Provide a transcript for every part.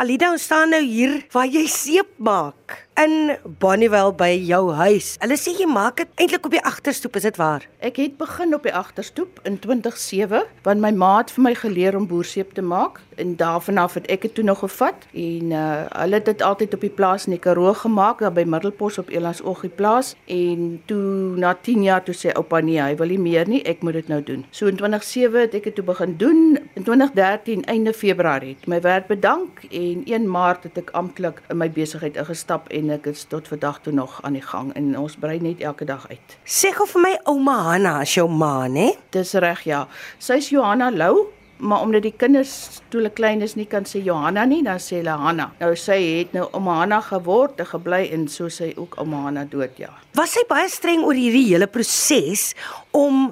Alida, ons staan nou hier waar jy seep maak in Bonnievale by jou huis. Hulle sê jy maak dit eintlik op die agterstoep, is dit waar? Ek het begin op die agterstoep in 2007 want my ma het vir my geleer om boerseep te maak en daarvan af het ek dit toe nog gevat en uh, hulle het dit altyd op die plaas in die Karoo gemaak by Middelpos op Elandsoggie plaas en toe na 10 jaar toe sê oupa nee, hy wil nie meer nie, ek moet dit nou doen. So in 2007 het ek dit toe begin doen. In 2013 einde Februarie het my werk bedank en 1 Maart het ek amptelik in my besigheid ingestap en ek is tot vandag toe nog aan die gang en ons brei net elke dag uit. Sê gou vir my ouma Hanna as jou ma, né? Dis reg ja. Sy's Johanna Lou, maar omdat die kinders toe hulle klein is nie kan sê Johanna nie, dan sê hulle Hanna. Nou sy het nou ouma Hanna geword en gebly en so sy ook ouma Hanna dood ja. Was sy baie streng oor hierdie hele proses om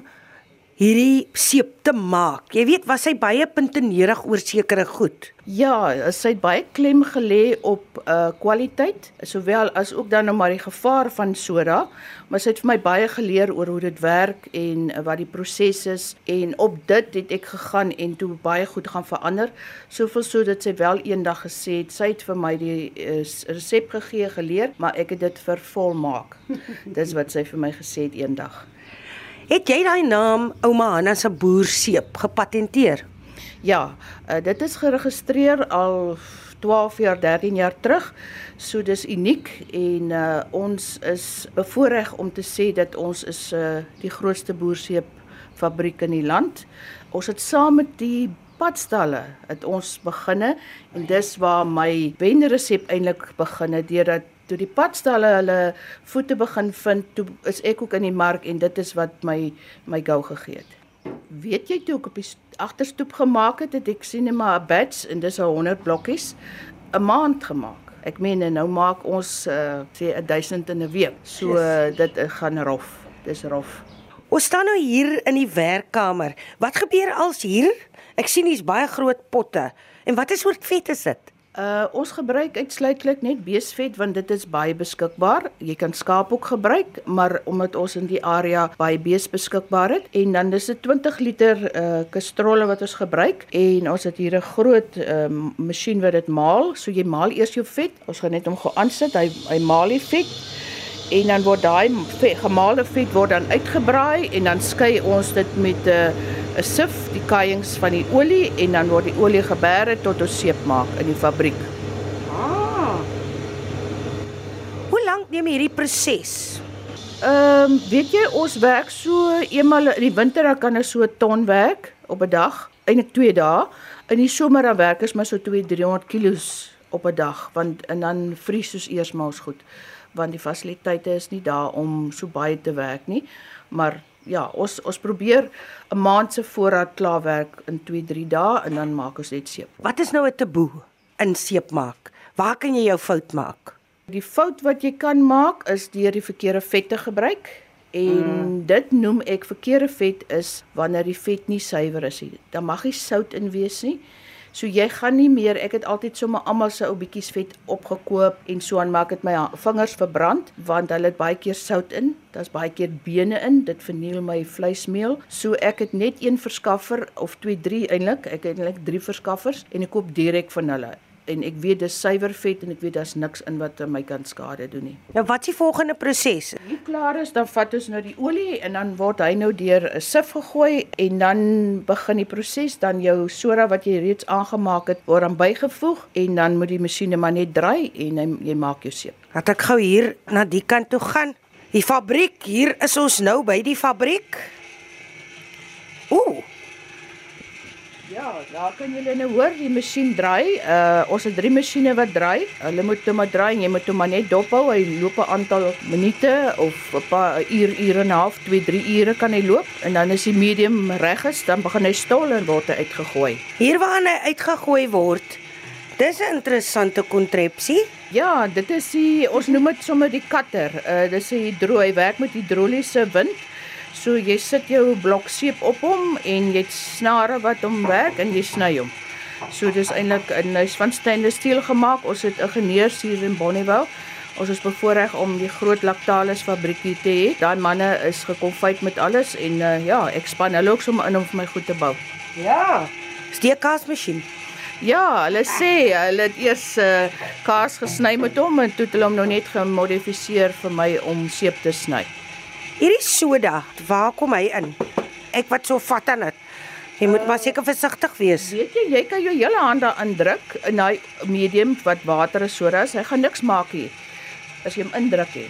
hierdie seep te maak. Jy weet, was sy baie puntenerig oor sekere goed. Ja, sy het baie klem gelê op uh kwaliteit, sowel as ook dan nou maar die gevaar van soda, maar sy het vir my baie geleer oor hoe dit werk en uh, wat die proses is en op dit het ek gegaan en toe baie goed gaan verander, soveel so dat sy wel eendag gesê het sy het vir my die uh, resep gegee geleer, maar ek het dit vervolmaak. Dis wat sy vir my gesê het eendag. Het jy daai naam Ouma Hanna se boerseep gepatenteer? Ja, uh, dit is geregistreer al 12 jaar, 13 jaar terug. So dis uniek en uh, ons is bevoorreg om te sê dat ons is uh, die grootste boerseep fabriek in die land. Ons het saam met die padstalle het ons beginne en dis waar my wenresep eintlik beginne deurdat toe die padstalle hulle voete begin vind, toe is ek ook in die mark en dit is wat my my gou gegee het. Weet jy toe ek op die agterstoep gemaak het, het ek sien net maar 'n batch en dis 'n 100 blokkies 'n maand gemaak. Ek meen nou maak ons uh, sê 1000 in 'n week. So uh, dit uh, gaan rof. Dis rof. Ons staan nou hier in die werkkamer. Wat gebeur als hier? Ek sien hier's baie groot potte. En wat is soort vet is dit? Uh ons gebruik uitsluitlik net beesvet want dit is baie beskikbaar. Jy kan skaap ook gebruik, maar omdat ons in die area baie bees beskikbaar het en dan is dit 20 liter uh kastrolle wat ons gebruik en ons het hier 'n groot uh masjien wat dit maal. So jy maal eers jou vet. Ons gaan net hom gou aansit. Hy hy maal die vet en dan word daai gemaalde vet word dan uitgebraai en dan skei ons dit met 'n uh, 'n sif, die kaiings van die olie en dan word die olie geberre tot ons seep maak in die fabriek. Ah. Hoe lank neem hierdie proses? Ehm, um, weet jy, ons werk so eenmal in die winter dan kan ons so 'n ton werk op 'n dag, eintlik 2 dae. In die somer dan werk ons maar so 2 300 kg op 'n dag, want en dan vries ons eers maar ons goed, want die fasiliteite is nie daar om so baie te werk nie, maar ja, ons ons probeer 'n maand se voorraad klaarwerk in 2-3 dae en dan maak ons net seep. Wat is nou 'n taboe in seep maak? Waar kan jy jou fout maak? Die fout wat jy kan maak is deur die verkeerde vette gebruik. En mm. dit noem ek verkeerde vet is wanneer die vet nie suiwer is nie. Dan mag nie sout in wees nie. So jy gaan nie meer, ek het altyd sommer almal se ou bietjies vet opgekoop en so aan maak dit my vingers verbrand want hulle het baie keer sout in. Daar's baie keer bene in, dit verniel my vleismeel. So ek het net een verskaffer of 2, 3 eintlik. Ek het eintlik 3 verskaffers en ek koop direk van hulle en ek weet dis suiwer vet en ek weet daar's niks in wat my kan skade doen nie. Nou wat is die volgende proses? Hier klaar is, dan vat ons nou die olie en dan word hy nou deur 'n sif gegooi en dan begin die proses dan jou soda wat jy reeds aangemaak het word dan bygevoeg en dan moet die masjiene maar net draai en hy, jy maak jou seep. Laat ek gou hier na die kant toe gaan. Die fabriek, hier is ons nou by die fabriek. Ooh, Ja, daar kan julle nou hoor die masjien draai. Uh ons het drie masjiene wat draai. Hulle moet hom maar draai en jy moet hom maar net dophou. Hy loop 'n aantal minute of 'n paar uur, ure en 'n half, 2, 3 ure kan hy loop en dan is die medium reg is, dan begin hy stol en word hy uitgegooi. Hier waar hy uitgegooi word. Dis 'n interessante kontrepsie. Ja, dit is die ons noem dit sommer die cutter. Uh dis 'n hidro, hy werk met hidroliese wind. So jy sit jou blok seep op hom en jy het snare wat hom werk en jy sny hom. So dis eintlik 'n huis van stainless steel gemaak. Ons het ingenieurs hier in Bonnievale. Ons is bevoorreg om die groot Lactalis fabriekie te hê. Daai manne is gekonfyt met alles en uh, ja, ek span hulle ook sommer in om vir my goed te bou. Ja. Steekkaasmasjien. Ja, hulle sê hulle het eers uh, kaas gesny met hom en toe het hulle hom nou net gemodifiseer vir my om seep te sny. Hierdie soda, waar kom hy in? Ek wat so vat aan dit. Jy moet maar seker versigtig wees. Weet jy, jy kan jou hele hand daarin druk in daai medium wat water is soda. Hy gaan niks maak hier as jy hom indruk het.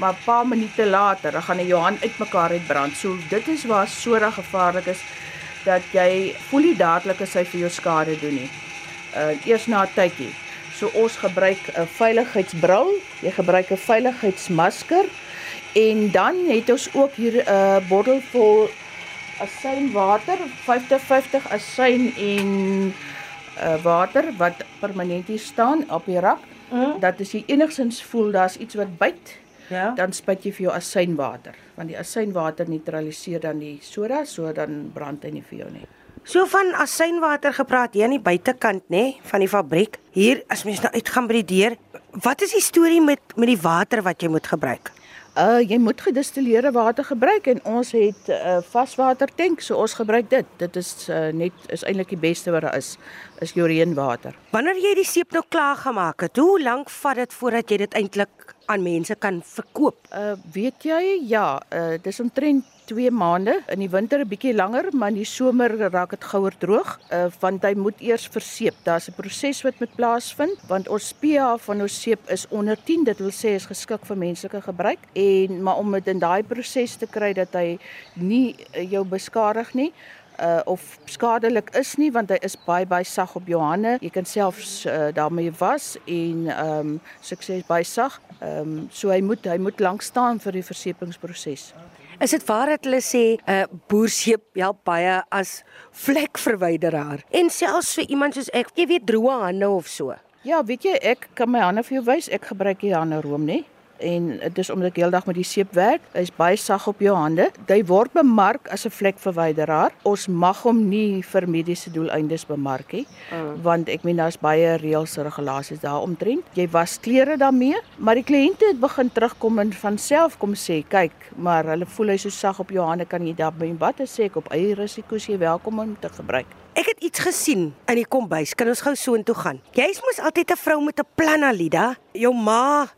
Maar 'n paar minute later, dan gaan hy jou hand uitmekaar uitbrand. So dit is waar soda gevaarlik is dat jy voel nie dadelik as hy vir jou skade doen nie. Uh eers na 'n tydjie. So ons gebruik 'n veiligheidsbril, jy gebruik 'n veiligheidsmasker en dan het ons ook hier 'n uh, bottel vol asynwater, 50-50 asyn en uh, water wat permanent hier staan op die rak. Mm. Dat as jy enigsins voel daar's iets wat byt, ja. dan spuit jy vir jou asynwater, want die asynwater neutraliseer dan die soda, so dan brand hy nie vir jou nie. So van asynwater gepraat hier aan die buitekant nê van die fabriek. Hier as mens nou uitgaan by die deur, wat is die storie met met die water wat jy moet gebruik? Uh jy moet gedistilleerde water gebruik en ons het 'n uh, vaswater tank, so ons gebruik dit. Dit is uh, net is eintlik die beste wat daar is, is jou reënwater. Wanneer jy die seep nou klaar gemaak het, hoe lank vat dit voordat jy dit eintlik aan mense kan verkoop? Uh weet jy, ja, uh dis omtrent 2 maande. In die winter 'n bietjie langer, maar in die somer raak dit gouer droog, uh, want hy moet eers verseep. Daar's 'n proses wat moet plaasvind, want ons pH van ons seep is onder 10, dit wil sê is geskik vir menslike gebruik. En maar om dit in daai proses te kry dat hy nie uh, jou beskadig nie, uh of skadelik is nie want hy is baie baie sag op jou hande. Jy kan selfs uh, daarmee was en ehm um, sukses baie sag. Ehm um, so hy moet hy moet lank staan vir die versepingsproses. Okay. Is dit waar dat hulle sê 'n uh, boerseep help baie as vlekverwyderaar en selfs vir iemand soos ek, jy weet droë hande of so? Ja, weet jy, ek kan my hande vir jou wys. Ek gebruik hier hande room, nê? En dit is omdat ek heeldag met die seep werk. Hy's baie sag op jou hande. Hy word bemark as 'n vlekverwyderaar. Ons mag hom nie vir mediese doeleindes bemark nie, mm. want ek meen daar's baie reëls en regulasies daaromtrent. Jy was klere daarmee, maar die kliënte het begin terugkom en van self kom sê, "Kyk, maar hulle voel hy so sag op jou hande, kan jy daarmee wat sê ek op eie risiko jy welkom om te gebruik." Ek het iets gesien in die kombuis. Kan ons gou so intoe gaan? Jy's mos altyd 'n vrou met 'n plan, Alida. Jou ma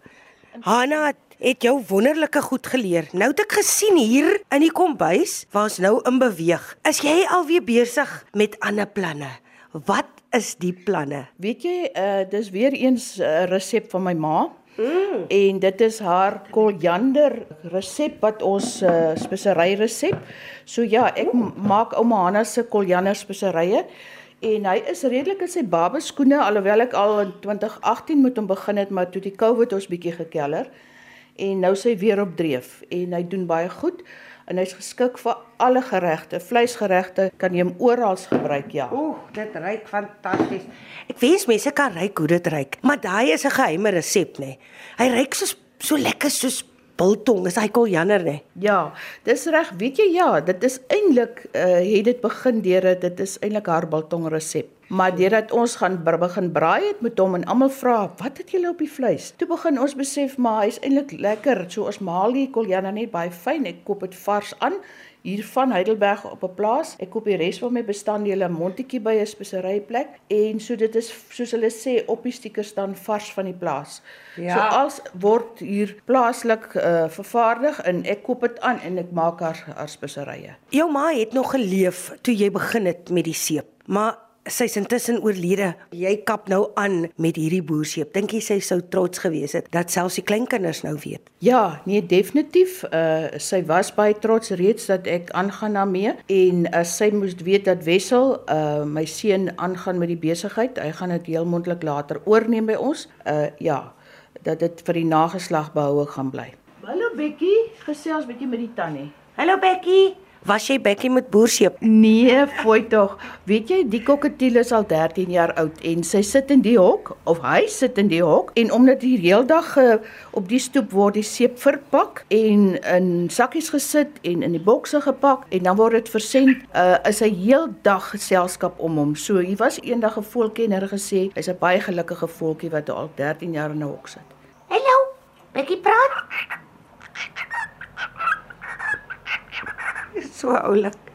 Hanna het jou wonderlike goed geleer. Nou het ek gesien hier in die kombuis waar ons nou in beweeg. Is jy alweer besig met ander planne? Wat is die planne? Weet jy, uh dis weer eens 'n uh, resep van my ma. Mm. En dit is haar koljander resep wat ons uh, spesery resep. So ja, ek maak ouma Hanna se koljander speserye en hy is redelik in sy babeskoene alhoewel ek al in 2018 moet hom begin het maar toe die COVID ons bietjie gekeller en nou sy weer op dreef en hy doen baie goed en hy's geskik vir alle geregte. Vleisgeregte kan jy hom oral gebruik, ja. Ooh, dit ruik fantasties. Ek wens mense kan ruik hoe dit ruik, maar daai is 'n geheime resep, nê. Hy ruik so so lekker soos biltong, is hy koljander nê? Ja, dis reg. Weet jy ja, dit is eintlik uh het dit begin deur dit is eintlik haar biltong resep. Maar deurdat ons gaan begin braai het met hom en almal vra, "Wat het julle op die vleis?" Toe begin ons besef maar hy's eintlik lekker. So ons maal die koljander net baie fyn. Ek koop dit vars aan hier van Heidelberg op 'n plaas. Ek koop die res van my bestanddele Montetjie by 'n speseryplek en so dit is soos hulle sê op die stiker staan vars van die plaas. Ja. So als word hier plaaslik uh, vervaardig en ek koop dit aan en ek maak haar haar speserye. Jou ma het nog geleef toe jy begin het met die seep. Maar sy's intussen oorlede. Jy kap nou aan met hierdie boerseep. Dink jy sy sou trots gewees het dat selfs die kleinkinders nou weet? Ja, nee, definitief. Uh sy was baie trots reeds dat ek aangaan daarmee en as uh, sy moes weet dat Wessel, uh my seun aangaan met die besigheid, hy gaan dit heel moontlik later oorneem by ons. Uh ja, dat dit vir die nageslag behoue gaan bly. Hallo Bekkie, gesels bietjie met die tannie. Hallo Bekkie. Was jy bekkie met boerseep? Nee, fooi tog. Weet jy, die kokketiel is al 13 jaar oud en sy sit in die hok of hy sit in die hok en omdat hier heeldag uh, op die stoep word die seep verpak en in sakkies gesit en in die bokse gepak en dan word dit versend, uh, is hy heeldag geselskap om hom. So hier was eendag 'n voelkenner gesê, hy's 'n baie gelukkige voeltjie wat al 13 jaar in 'n hok sit. Hallo, bekkie praat. So oulik.